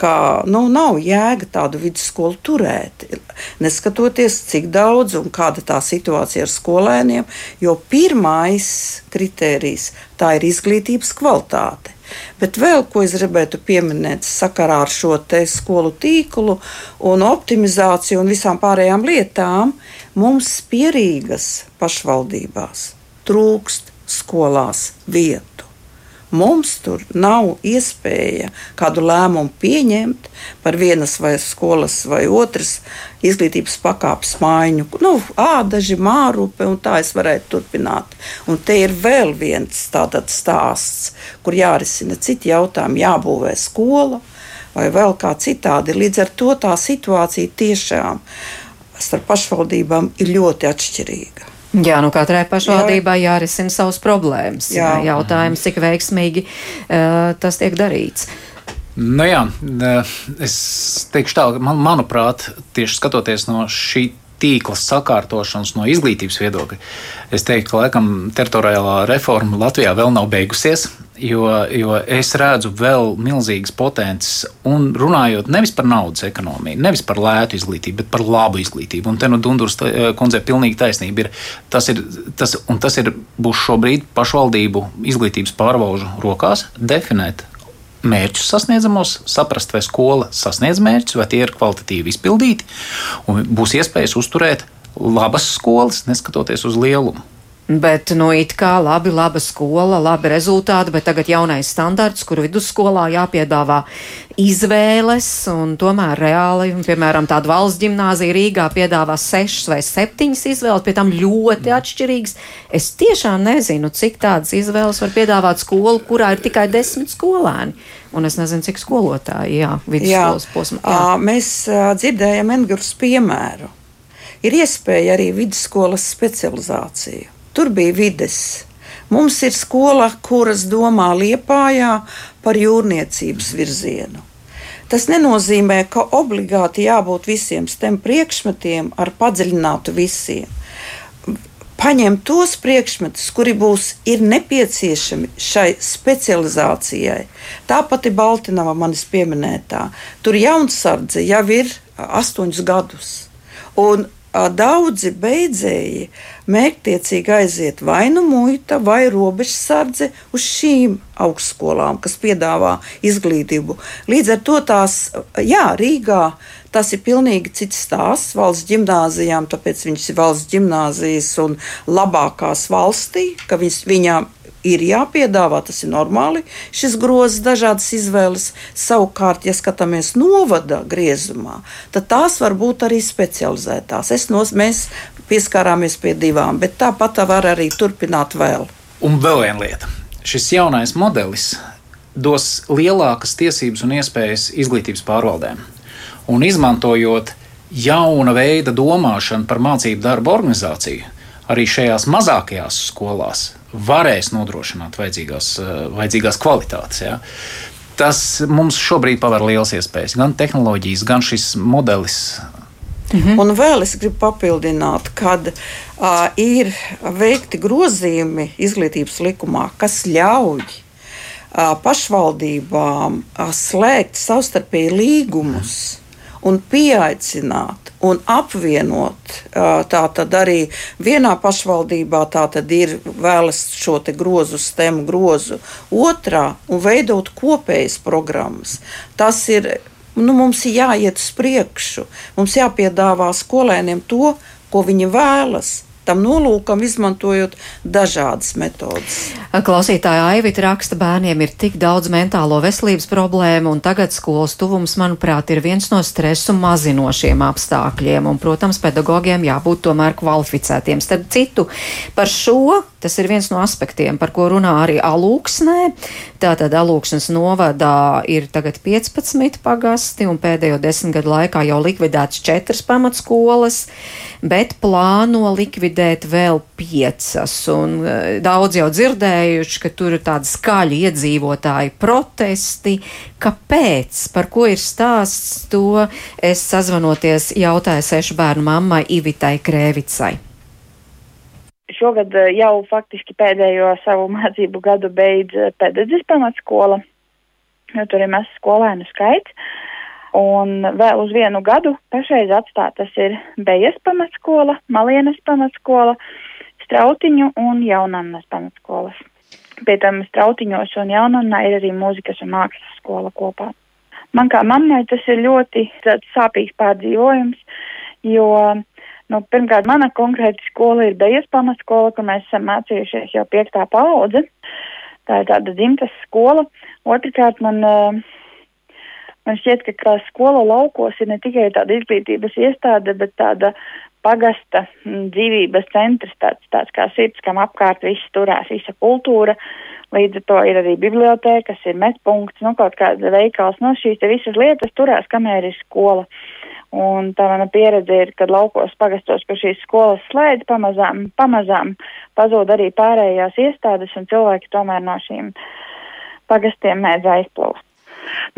ka nu, nav jēga tādu vidusskolu turēt. Neskatoties, cik daudz un kāda tā situācija ar skolēniem, jo pirmais kritērijs tā ir izglītības kvalitāte. Bet vēl ko es gribētu pieminēt sakarā ar šo skolu tīklu un optimizāciju un visām pārējām lietām, mums pierīgas pašvaldībās trūkst skolās vietu. Mums tur nav iespēja kādu lēmumu pieņemt par vienas vai skolas vai otras izglītības pakāpes maiņu. Nu, ādaži, mārupe un tā es varētu turpināt. Un te ir vēl viens tāds stāsts, kur jārisina citi jautājumi, jābūvē skola vai vēl kā citādi. Līdz ar to tā situācija tiešām starp pašvaldībām ir ļoti atšķirīga. Jā, nu katrai pašvaldībai jā. jārisina savas problēmas. Jā. Jautājums, cik veiksmīgi uh, tas tiek darīts. Nu jā, es teikšu tā, man, manuprāt, tieši skatoties no šī tīkla sakārtošanas no izglītības viedokļa, es teiktu, ka laikam teritoriālā reforma Latvijā vēl nav beigusies. Jo, jo es redzu vēl milzīgas potenciāls, un runājot nevis par naudas ekonomiju, nevis par lētu izglītību, bet par labu izglītību. Un te nu Dunduras eh, kundze pilnīgi taisnība ir. Tas ir, tas, tas ir būs šobrīd pašvaldību izglītības pārvalžu rokās definēt mērķus sasniedzamos, saprast, vai skola sasniedz mērķus, vai tie ir kvalitatīvi izpildīti, un būs iespējas uzturēt labas skolas, neskatoties uz lielumu. Bet, nu, it kā labi, laba skola, labi rezultāti, bet tagad jaunais standarts, kur vidusskolā jāpiedāvā izvēles, un tomēr reāli, piemēram, tāda valsts gimnāzija Rīgā piedāvā sešas vai septiņas izvēles, pie tam ļoti atšķirīgas. Es tiešām nezinu, cik tādas izvēles var piedāvāt skolu, kurā ir tikai desmit skolēni. Un es nezinu, cik skolotāji, jā, vidusskolas posmā. Jā. Mēs dzirdējam Engurus piemēru. Ir iespēja arī vidusskolas specializācija Tur bija vides. Mums ir skola, kuras domā Liepājā par jūrniecības virzienu. Tas nenozīmē, ka obligāti jābūt visiem STEM priekšmetiem ar padziļinātu visiem. Paņem tos priekšmetus, kuri būs nepieciešami šai specializācijai. Tāpat ir Baltinava manis pieminētā. Tur jaunsardze jau ir astoņus gadus. Un daudzi beidzēji mērķtiecīgi aiziet vai nu muita vai robežsardze uz šīm augstskolām, kas piedāvā izglītību. Līdz ar to tās, jā, Rīgā tas ir pilnīgi cits stāsts valsts gimnāzijām, tāpēc viņas ir valsts gimnāzijas un labākās valstī, ka viņas, viņām ir jāpiedāvā, tas ir normāli. Šis grozs, dažādas izvēles, savukārt, ja skatāmies novada griezumā, tad tās var būt arī specializētās. Es nos, mēs pieskārāmies pie divām, bet tāpat var arī turpināt vēl. Un vēl viena lieta. Šis jaunais modelis dos lielākas tiesības un iespējas izglītības pārvaldēm. Un izmantojot jauna veida domāšanu par mācību darbu organizāciju, arī šajās mazākajās skolās varēs nodrošināt vajadzīgās, eh, vajadzīgās kvalitātes. Ja. Tas mums šobrīd paver liels iespējas. Gan tehnoloģijas, gan šis modelis Mhm. Un vēl es gribu papildināt, ka uh, ir veikti grozījumi izglītības likumā, kas ļauj uh, pašvaldībām uh, slēgt savstarpēji līgumus un pieaicināt un apvienot. Tā tad arī vienā pašvaldībā ir vēlas šo grozu, stemu grozu, otrā un veidot kopējas programmas. Tas ir. Nu, mums ir jāiet uz priekšu, mums jāpiedāvā skolēniem to, ko viņi vēlas tam nolūkam, izmantojot dažādas metodes. Klausītāja Aivita raksta, bērniem ir tik daudz mentālo veselības problēmu, un tagad skolas tuvums, manuprāt, ir viens no stresu mazinošiem apstākļiem, un, protams, pedagogiem jābūt tomēr kvalificētiem. Starp citu, par šo tas ir viens no aspektiem, par ko runā arī Alūksnē. Tātad Alūksnes novadā ir tagad 15 pagasti, un pēdējo desmit gadu laikā jau likvidēts četras pamatskolas, bet plāno likvidēt vēl piecas. Un, uh, daudz jau dzirdējuši, ka tur ir tādi skaļi iedzīvotāji protesti. Kāpēc? Par ko ir stāsts? To es sazvanoties jautāju sešu bērnu mammai Ivitai Krēvicai. Šogad eh, jau faktiski pēdējo savu mācību gadu beidz eh, pedagoģis pamatskola. Tur ir mazs skolēnu skaits. Un vēl uz vienu gadu pašreiz atstātas ir Bejas pamatskola, Malienas pamatskola, Strautiņu un Jaunannas pamatskolas. Pie tam Strautiņos un Jaunannā ir arī mūzikas un mākslas skola kopā. Man kā mammai tas ir ļoti sāpīgs pārdzīvojums, jo, nu, pirmkārt, mana konkrēta skola ir Bejas pamatskola, kur mēs esam mācījušies jau piektā paudze. Tā ir tāda dzimtas skola. Otrakārt, man uh, Man šķiet, ka kā skola laukos ir ne tikai tāda izglītības iestāde, bet tāda pagasta mm, dzīvības centrs, tāds, tāds kā sirds, kam apkārt viss turās, visa kultūra. Līdz ar to ir arī bibliotēkas, ir metpunkts, nu kaut kāda veikals, nu, šīs visas lietas turās, kamēr ir skola. Un tā mana pieredze ir, kad laukos pagastos, ka šīs skolas slēdz pamazām, pamazām pazūd arī pārējās iestādes un cilvēki tomēr no šīm pagastiem mēdz aizplūst.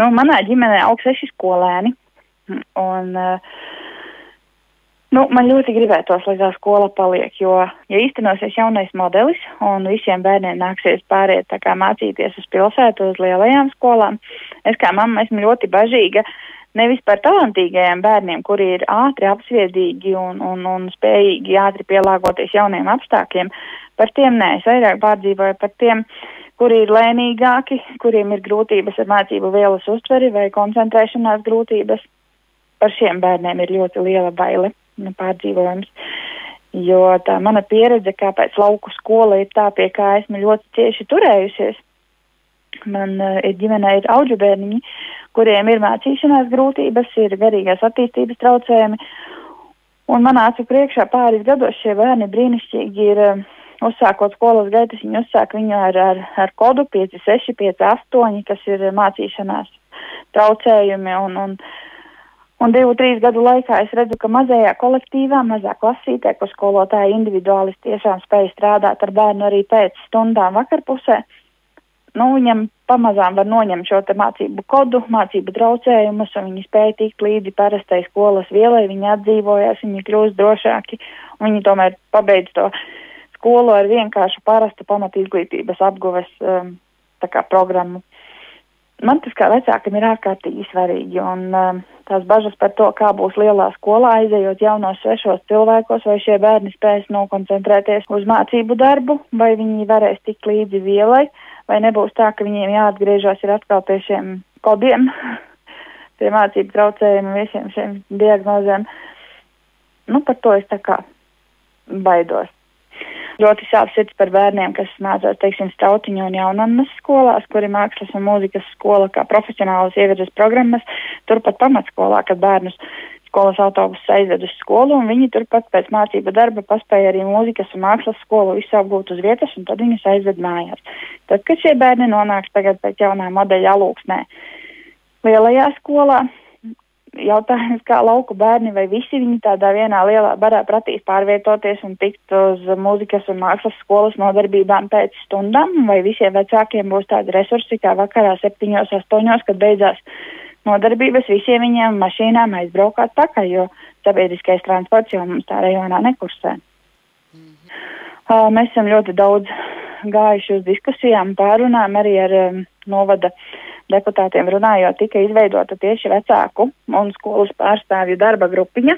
Nu, manā ģimenē aug seši skolēni. Un, uh, Nu, man ļoti gribētos, lai tā skola paliek, jo, ja īstenosies jaunais modelis un visiem bērniem nāksies pāriet tā kā mācīties uz pilsētu, uz lielajām skolām, es kā mamma esmu ļoti bažīga nevis par talantīgajiem bērniem, kuri ir ātri apsviedīgi un, un, un spējīgi ātri pielāgoties jauniem apstākļiem, par tiem nē, es vairāk pārdzīvoju par tiem, kuri ir lēnīgāki, kuriem ir grūtības ar mācību vielas uztveri vai koncentrēšanās grūtības. Par šiem bērniem ir ļoti liela baile nu, pārdzīvojums. Jo tā mana pieredze, kāpēc lauku skola ir tā, pie kā esmu ļoti cieši turējusies. Man uh, ir ģimenē ir auģu bērniņi, kuriem ir mācīšanās grūtības, ir garīgās attīstības traucējumi. Un manā acu priekšā pāris gados šie bērni brīnišķīgi ir uh, uzsākot skolas gaitas, viņi uzsāk viņu ar, ar, ar kodu 5, 6, 5, 8, kas ir mācīšanās traucējumi un, un Un divu, trīs gadu laikā es redzu, ka mazajā kolektīvā, mazā klasītē, kur skolotāji individuāli tiešām spēj strādāt ar bērnu arī pēc stundām vakarpusē, nu, viņam pamazām var noņemt šo mācību kodu, mācību traucējumus, un viņi spēja tikt līdzi parastai skolas vielai, viņi atdzīvojās, viņi kļūst drošāki, un viņi tomēr pabeidz to skolu ar vienkāršu parastu pamat izglītības apguves um, programmu. Man tas kā vecākam ir ārkārtīgi svarīgi, un um, tās bažas par to, kā būs lielā skolā, aizejot jaunos svešos cilvēkos, vai šie bērni spēs nokoncentrēties uz mācību darbu, vai viņi varēs tikt līdzi vielai, vai nebūs tā, ka viņiem jāatgriežas ir atkal pie šiem kodiem, pie mācību traucējumiem, visiem šiem diagnozēm. Nu, par to es tā kā baidos. Ļoti sāp sirds par bērniem, kas mācās, teiksim, strautiņu un jaunannas skolās, kuri mākslas un mūzikas skola kā profesionālas ievirzes programmas, turpat pamatskolā, kad bērnus skolas autobusus aizved uz skolu, un viņi turpat pēc mācību darba paspēja arī mūzikas un mākslas skolu visu apgūt uz vietas, un tad viņus aizved mājās. Tad, kad šie bērni nonāks tagad pēc jaunā modeļa alūksnē lielajā skolā, jautājums, kā lauku bērni vai visi viņi tādā vienā lielā barā pratīs pārvietoties un tikt uz mūzikas un mākslas skolas nodarbībām pēc stundām, vai visiem vecākiem būs tādi resursi kā vakarā septiņos, astoņos, kad beidzās nodarbības, visiem viņiem mašīnām aizbraukāt pakaļ, jo sabiedriskais transports jau mums tā rajonā nekursē. Mm -hmm. uh, mēs esam ļoti daudz gājuši uz diskusijām, pārunām arī ar um, novada deputātiem runājot, tika izveidota tieši vecāku un skolas pārstāvju darba grupiņa.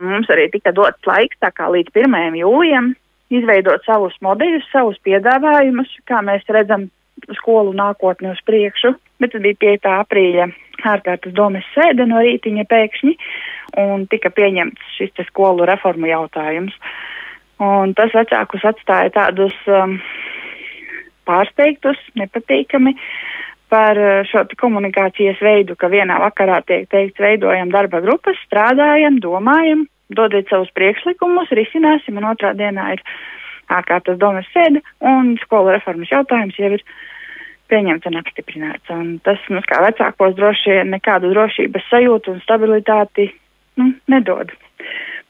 Mums arī tika dots laiks, tā kā līdz 1. jūlijam, izveidot savus modeļus, savus piedāvājumus, kā mēs redzam skolu nākotni uz priekšu, bet tas bija 5. aprīļa ārkārtas domas sēde no rītiņa pēkšņi, un tika pieņemts šis te skolu reformu jautājums. Un tas vecākus atstāja tādus um, pārsteigtus, nepatīkami, par eh, šo komunikācijas veidu, ka vienā vakarā tiek teikts, veidojam darba grupas, strādājam, domājam, dodiet savus priekšlikumus, risināsim, un otrā dienā ir ārkārtas domas sēde, un skolu reformas jautājums jau ir pieņemts un apstiprināts. Un tas mums kā vecākos droši vien nekādu drošības sajūtu un stabilitāti nu, nedod.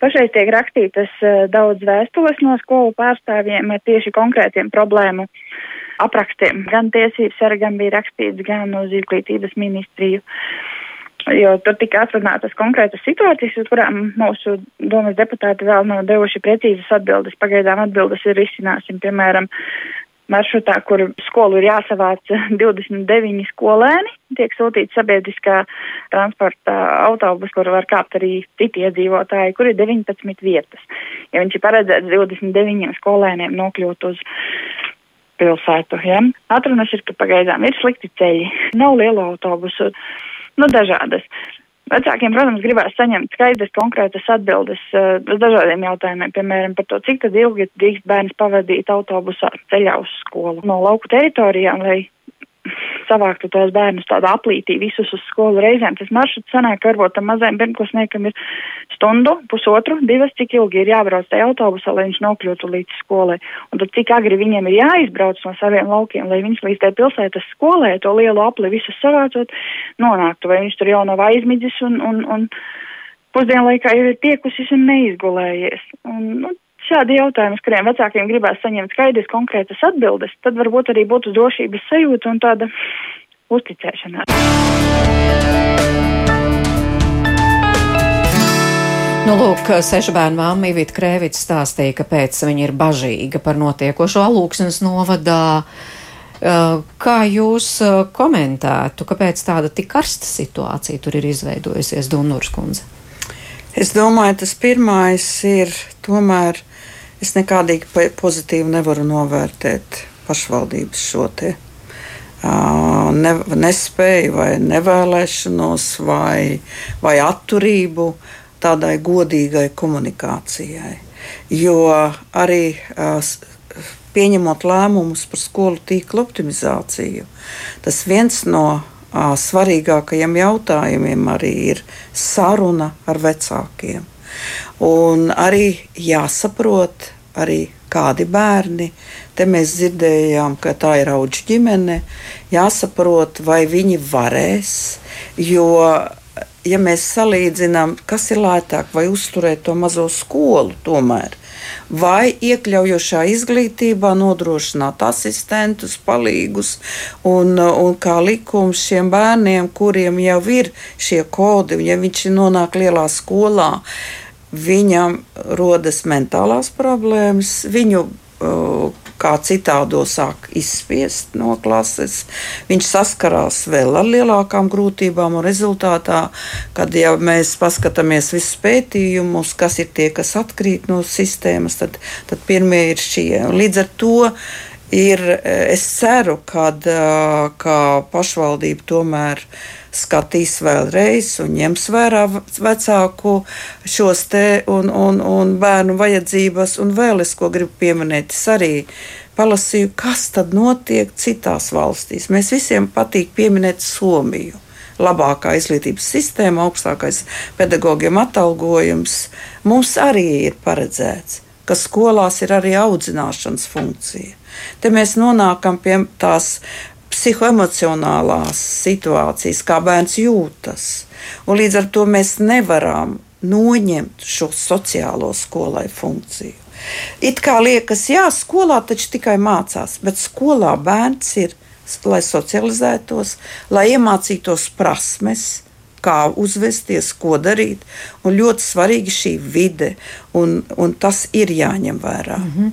Pašreiz tiek rakstītas uh, daudz vēstules no skolu pārstāvjiem ar tieši konkrētiem problēmu uh, aprakstiem. Gan tiesības sargam bija rakstīts, gan uz izglītības ministriju. Jo tur tika atrunātas konkrētas situācijas, uz kurām mūsu domas deputāti vēl nav devuši precīzas atbildes. Pagaidām atbildes ir izcināsim, piemēram, maršrutā, kur skolu ir jāsavāc 29 skolēni, tiek sūtīts sabiedriskā transporta autobus, kur var kāpt arī citi iedzīvotāji, kur ir 19 vietas. Ja viņš ir paredzēts 29 skolēniem nokļūt uz pilsētu. Ja? Atrunas ir, ka pagaidām ir slikti ceļi, nav lielu autobusu, nu dažādas. Vecākiem, protams, gribēs saņemt skaidras, konkrētas atbildes uh, uz dažādiem jautājumiem, piemēram, par to, cik ilgi drīkst bērns pavadīt autobusā ceļā uz skolu no lauku teritorijām, lai savāktu tos bērnus tādā aplītī visus uz skolu reizēm. Tas maršruts sanāk, ka varbūt tam mazajam bērnklasniekam ir stundu, pusotru, divas, cik ilgi ir jābrauc tajā autobusā, lai viņš nokļūtu līdz skolai. Un tad cik agri viņiem ir jāizbrauc no saviem laukiem, lai viņš līdz tai pilsētas skolai to lielu apli visus savācot, nonāktu, vai viņš tur jau nav aizmidzis un, un, un pusdienlaikā jau ir tiekusis un neizgulējies. Un, nu, šādi jautājumi, uz kuriem vecākiem gribēs saņemt skaidrs, konkrētas atbildes, tad varbūt arī būtu drošības sajūta un tāda uzticēšanās. Nu, lūk, sešu bērnu māma Ivita Krēvits stāstīja, kāpēc viņa ir bažīga par notiekošo alūksnes novadā. Uh, kā jūs uh, komentētu, kāpēc tāda tik karsta situācija tur ir izveidojusies, Dunūras kundze? Es domāju, tas pirmais ir tomēr es nekādīgi pozitīvi nevaru novērtēt pašvaldības šo te ne, nespēju vai nevēlēšanos vai, vai atturību tādai godīgai komunikācijai. Jo arī pieņemot lēmumus par skolu tīklu optimizāciju, tas viens no svarīgākajiem jautājumiem arī ir saruna ar vecākiem. Un arī jāsaprot, arī kādi bērni. Te mēs dzirdējām, ka tā ir auga ģimene. Jāsaprot, vai viņi varēs, jo ja mēs salīdzinām, kas ir lētāk, vai uzturēt to mazo skolu, tomēr, vai iekļaujošā izglītībā nodrošināt asistentus, palīgus un, un kā likums šiem bērniem, kuriem jau ir šie kodi, ja viņš nonāk lielā skolā, viņam rodas mentālās problēmas, viņu uh, kā citādo sāk izspiest no klases. Viņš saskarās vēl ar lielākām grūtībām, un rezultātā, kad ja mēs paskatāmies visus pētījumus, kas ir tie, kas atkrīt no sistēmas, tad, tad pirmie ir šie. Līdz ar to ir, es ceru, kad, ka pašvaldība tomēr skatīs vēlreiz un ņems vērā vecāku šos te un, un, un bērnu vajadzības. Un vēl es ko gribu pieminēt, es arī palasīju, kas tad notiek citās valstīs. Mēs visiem patīk pieminēt Somiju. Labākā izglītības sistēma, augstākais pedagogiem atalgojums. Mums arī ir paredzēts, ka skolās ir arī audzināšanas funkcija. Te mēs nonākam pie tās psihoemocionālās situācijas, kā bērns jūtas. Un līdz ar to mēs nevaram noņemt šo sociālo skolai funkciju. It kā liekas, jā, skolā taču tikai mācās, bet skolā bērns ir, lai socializētos, lai iemācītos prasmes, kā uzvesties, ko darīt. Un ļoti svarīga šī vide, un, un tas ir jāņem vērā. Mm -hmm.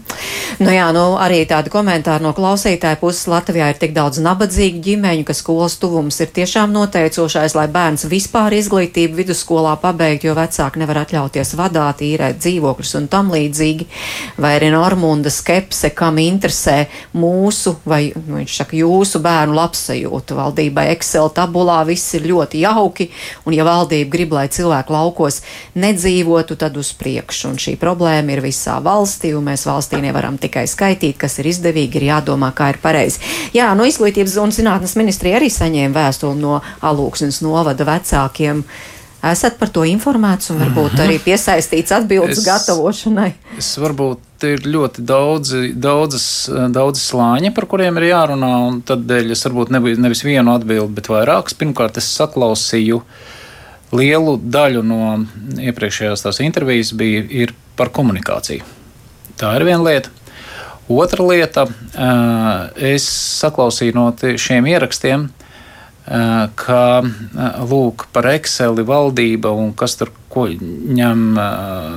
nu, jā, nu, arī tādi komentāri no klausītāja puses Latvijā ir tik daudz nabadzīgu ģimeņu, ka skolas tuvums ir tiešām noteicošais, lai bērns vispār izglītību vidusskolā pabeigtu, jo vecāki nevar atļauties vadāt, īrēt dzīvokļus un tam līdzīgi. Vai arī Normunda skepse, kam interesē mūsu vai, nu, viņš saka, jūsu bērnu labsajūtu valdībai Excel tabulā, viss ir ļoti jauki, un ja valdība grib, lai cilvēki laukos nedzīvotu, tad uz priekšu un šī problēma ir visā valstī, un mēs valstī nevaram tikai skaitīt, kas ir izdevīgi, ir jādomā, kā ir pareizi. Jā, no Izglītības un zinātnes ministrija arī saņēma vēstuli no Alūksnes novada vecākiem. Esat par to informēts un varbūt arī mhm. piesaistīts atbildes es, gatavošanai. Es varbūt ir ļoti daudzi, daudzas, daudzi slāņi, par kuriem ir jārunā, un tādēļ es varbūt nebiju nevis vienu atbildi, bet vairākas. Pirmkārt, es saklausīju uh, lielu daļu no iepriekšējās tās intervijas bija par komunikāciju. Tā ir viena lieta. Otra lieta, es saklausīju no šiem ierakstiem, ka lūk, par Exceli valdība un kas tur ko ņem,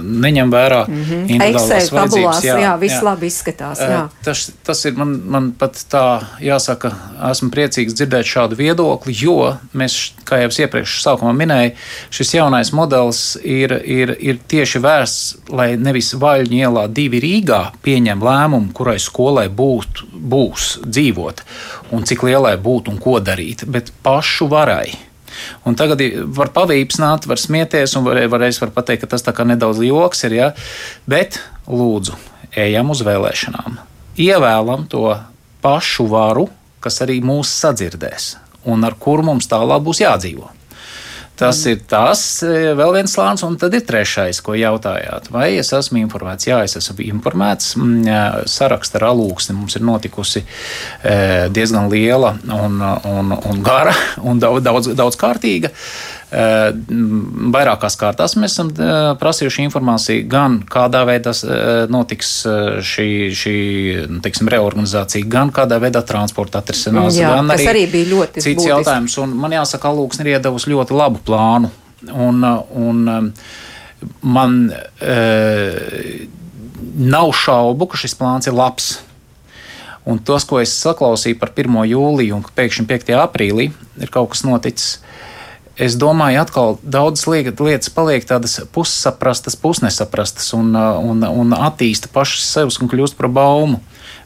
neņem vērā. Mm -hmm. Excel tabulās, jā, jā, viss jā. labi izskatās. Jā. Tas, tas ir man, man pat tā jāsaka, esmu priecīgs dzirdēt šādu viedokli, jo mēs, kā jau iepriekš sākumā minēju, šis jaunais modelis ir, ir, ir tieši vērsts, lai nevis Vaļņu ielā divi Rīgā pieņem lēmumu, kurai skolai būt, būs dzīvot un cik lielai būt un ko darīt, bet pašu varai. Un tagad var pavīpsnāt, var smieties, un var, varēs var pateikt, ka tas tā kā nedaudz joks ir. Ja? Bet lūdzu, ejam uz vēlēšanām. Ievēlam to pašu varu, kas arī mūs sadzirdēs un ar kuru mums tālāk būs jādzīvot. Tas ir tas, e, vēl viens slānis, un tad ir trešais, ko jautājāt. Vai es esmu informēts? Jā, es esmu informēts. Mm, saraksta ar alūksni mums ir notikusi e, diezgan liela un, un, un gara un daudz, daudz, daudz kārtīga. Eh, vairākās kārtās mēs esam eh, prasījuši informāciju, gan kādā veidā eh, notiks šī, šī nu, teiksim, reorganizācija, gan kādā veidā transporta atrisinās. Jā, gan arī, arī bija ļoti cits būtiski. jautājums. Un man jāsaka, Lūks ir iedavusi ļoti labu plānu. Un, un, man uh, nav šaubu, ka šis plāns ir labs. Un tas, ko es saklausīju par 1. jūliju un pēkšņi 5. aprīlī, ir kaut kas noticis. Es domāju, atkal daudzas lietas paliek tādas pussaprastas, pusnesaprastas un, un, un attīsta pašas sevis un kļūst par baumu.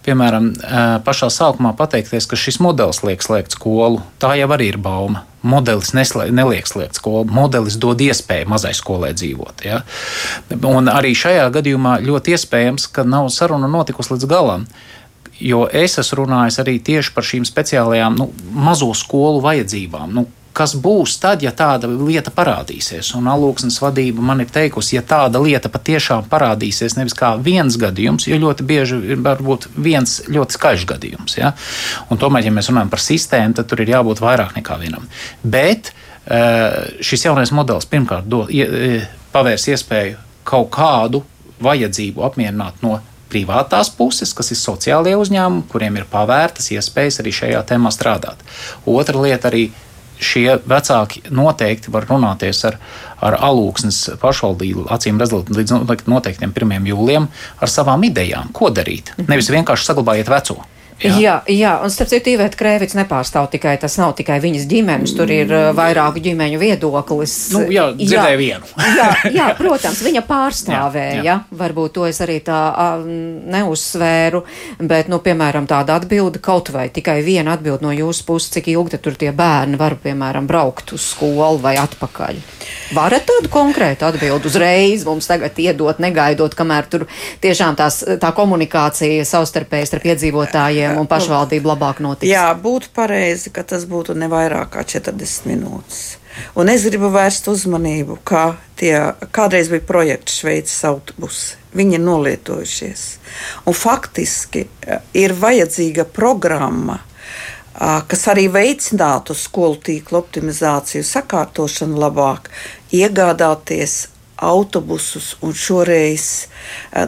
Piemēram, pašā sākumā pateikties, ka šis modelis liek slēgt skolu, tā jau arī ir bauma. Modelis neslē, neliek slēgt skolu, modelis dod iespēju mazai skolai dzīvot. Ja? Un arī šajā gadījumā ļoti iespējams, ka nav saruna notikusi līdz galam. Jo es esmu runājis arī tieši par šīm speciālajām nu, mazo skolu vajadzībām. Nu, kas būs tad, ja tāda lieta parādīsies. Un alūksnes vadība man ir teikusi, ja tāda lieta patiešām parādīsies, nevis kā viens gadījums, jo ļoti bieži ir varbūt viens ļoti skaļš gadījums. Ja? Un tomēr, ja mēs runājam par sistēmu, tad tur ir jābūt vairāk nekā vienam. Bet eh, šis jaunais modelis pirmkārt do, eh, pavērs iespēju kaut kādu vajadzību apmierināt no privātās puses, kas ir sociālie uzņēmumi, kuriem ir pavērtas iespējas arī šajā tēmā strādāt. Otra lieta arī šie vecāki noteikti var runāties ar, ar alūksnes pašvaldību, acīm redzot, līdz noteiktiem 1. jūlijam, ar savām idejām, ko darīt. Nevis vienkārši saglabājiet veco. Jā, jā, jā un starp citu, Iveta Krēvits nepārstāv tikai, tas nav tikai viņas ģimenes, tur ir vairāku ģimeņu viedoklis. Nu, jā, dzirdēju vienu. jā, jā, protams, viņa pārstāvēja, jā, jā. varbūt to es arī tā neuzsvēru, bet, nu, piemēram, tāda atbilde kaut vai tikai viena atbilde no jūsu puses, cik ilgi tur tie bērni var, piemēram, braukt uz skolu vai atpakaļ. Varat tādu konkrētu atbildi uzreiz mums tagad iedot, negaidot, kamēr tur tiešām tās, tā komunikācija savstarpēji starp iedzīvotājiem un pašvaldību labāk notiks? Jā, būtu pareizi, ka tas būtu ne vairāk kā 40 minūtes. Un es gribu vērst uzmanību, ka tie kādreiz bija projekti Šveices autobusi. Viņi ir nolietojušies. Un faktiski ir vajadzīga programma, kas arī veicinātu skolu tīklu optimizāciju, sakārtošanu labāk, iegādāties autobusus un šoreiz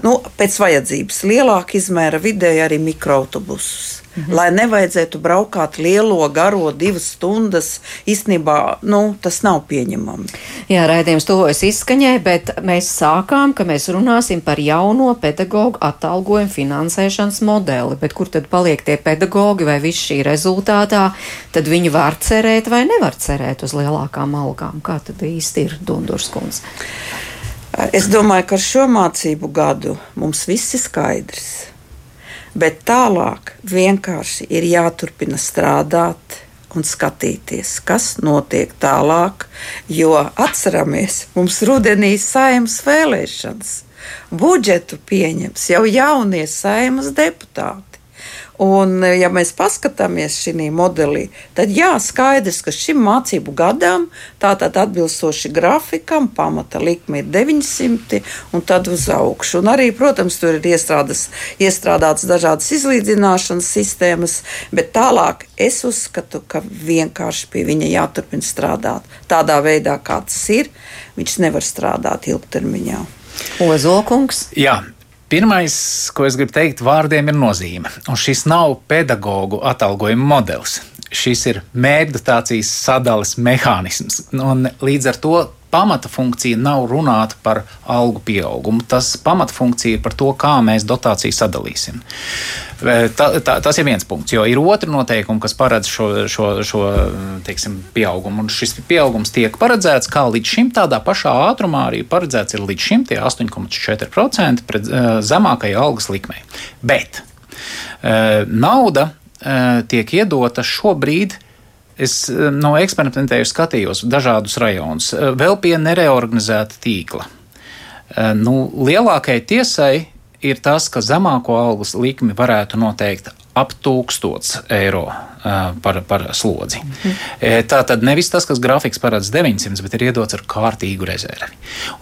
nu, pēc vajadzības lielāka izmēra vidēji arī mikroautobusus. Mhm. Lai nevajadzētu braukāt lielo, garo divas stundas, īstenībā nu, tas nav pieņemami. Jā, raidījums tuvojas izskaņai, bet mēs sākām, ka mēs runāsim par jauno pedagoģu atalgojumu finansēšanas modeli. Bet kur tad paliek tie pedagoģi vai viss šī rezultātā? Tad viņi var cerēt vai nevar cerēt uz lielākām algām. Kā tad īsti ir Dundurs kundze? Es domāju, ka ar šo mācību gadu mums viss ir skaidrs bet tālāk vienkārši ir jāturpina strādāt un skatīties, kas notiek tālāk. Jo atceramies, mums rudenī saimnes vēlēšanas. Budžetu pieņems jau jaunie saimnes deputāti. Un, ja mēs paskatāmies šī modelī, tad jā, skaidrs, ka šim mācību gadam tātad atbilstoši grafikam pamata likme ir 900 un tad uz augšu. Un arī, protams, tur ir iestrādas, iestrādātas dažādas izlīdzināšanas sistēmas, bet tālāk es uzskatu, ka vienkārši pie viņa jāturpina strādāt. Tādā veidā, kā tas ir, viņš nevar strādāt ilgtermiņā. Ozolkungs. Jā, Pirmais, ko es gribu teikt, vārdiem ir nozīme. Un šis nav pedagoģu atalgojuma modelis. Šis ir mērķdotācijas sadales mehānisms. Un līdz ar to pamata funkcija nav runāt par algu pieaugumu. Tas pamata funkcija ir par to, kā mēs dotāciju sadalīsim. Tā, tā, tas ir viens punkts, jo ir otri noteikumi, kas paredz šo, šo, šo teiksim, pieaugumu. Un šis pieaugums tiek paredzēts kā līdz šim tādā pašā ātrumā arī paredzēts ir līdz šim 8,4% pret zemākajai algas likmei. Bet nauda tiek iedota šobrīd Es no eksperimentēju skatījos dažādus rajonus, vēl pie nereorganizēta tīkla. Nu, lielākajai tiesai ir tas, ka zemāko algas likmi varētu noteikt ap 1000 eiro par, par slodzi. Mhm. Tā tad nevis tas, kas grafiks paredz 900, bet ir iedots ar kārtīgu rezervi.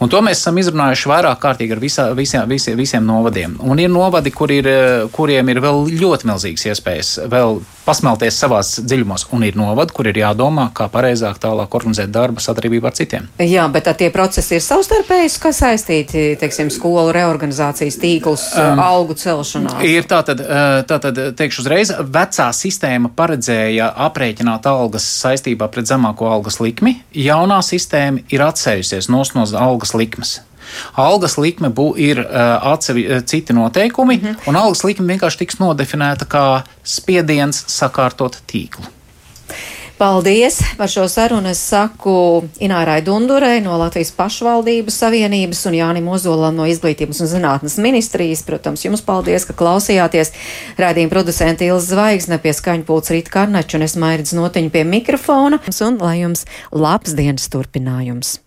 Un to mēs esam izrunājuši vairāk kārtīgi ar visā, visiem, visiem, visiem novadiem. Un ir novadi, kur ir, kuriem ir vēl ļoti milzīgas iespējas vēl pasmelties savās dziļumos, un ir novadi, kur ir jādomā, kā pareizāk tālāk organizēt darbu sadarbībā ar citiem. Jā, bet tie procesi ir savstarpēji saistīti, teiksim, skolu reorganizācijas tīklus, um, algu celšanā. Ir tā tad, tā tad teikšu uzreiz, vecā sistēma par paredzēja aprēķināt algas saistībā pret zemāko algas likmi, jaunā sistēma ir atsevišķies no algas likmes. Algas likme bū, ir uh, atsevi, citi noteikumi, mm -hmm. un algas likme vienkārši tiks nodefinēta kā spiediens sakārtot tīklu. Paldies par šo sarunu. Es saku Inārai Dundurei no Latvijas pašvaldības savienības un Jānim Ozolam no Izglītības un zinātnes ministrijas. Protams, jums paldies, ka klausījāties. Rādījuma producenta Ilza Zvaigzne pie skaņpults Rīt Karnaču un es mairidz notiņu pie mikrofona. Un lai jums labs dienas turpinājums!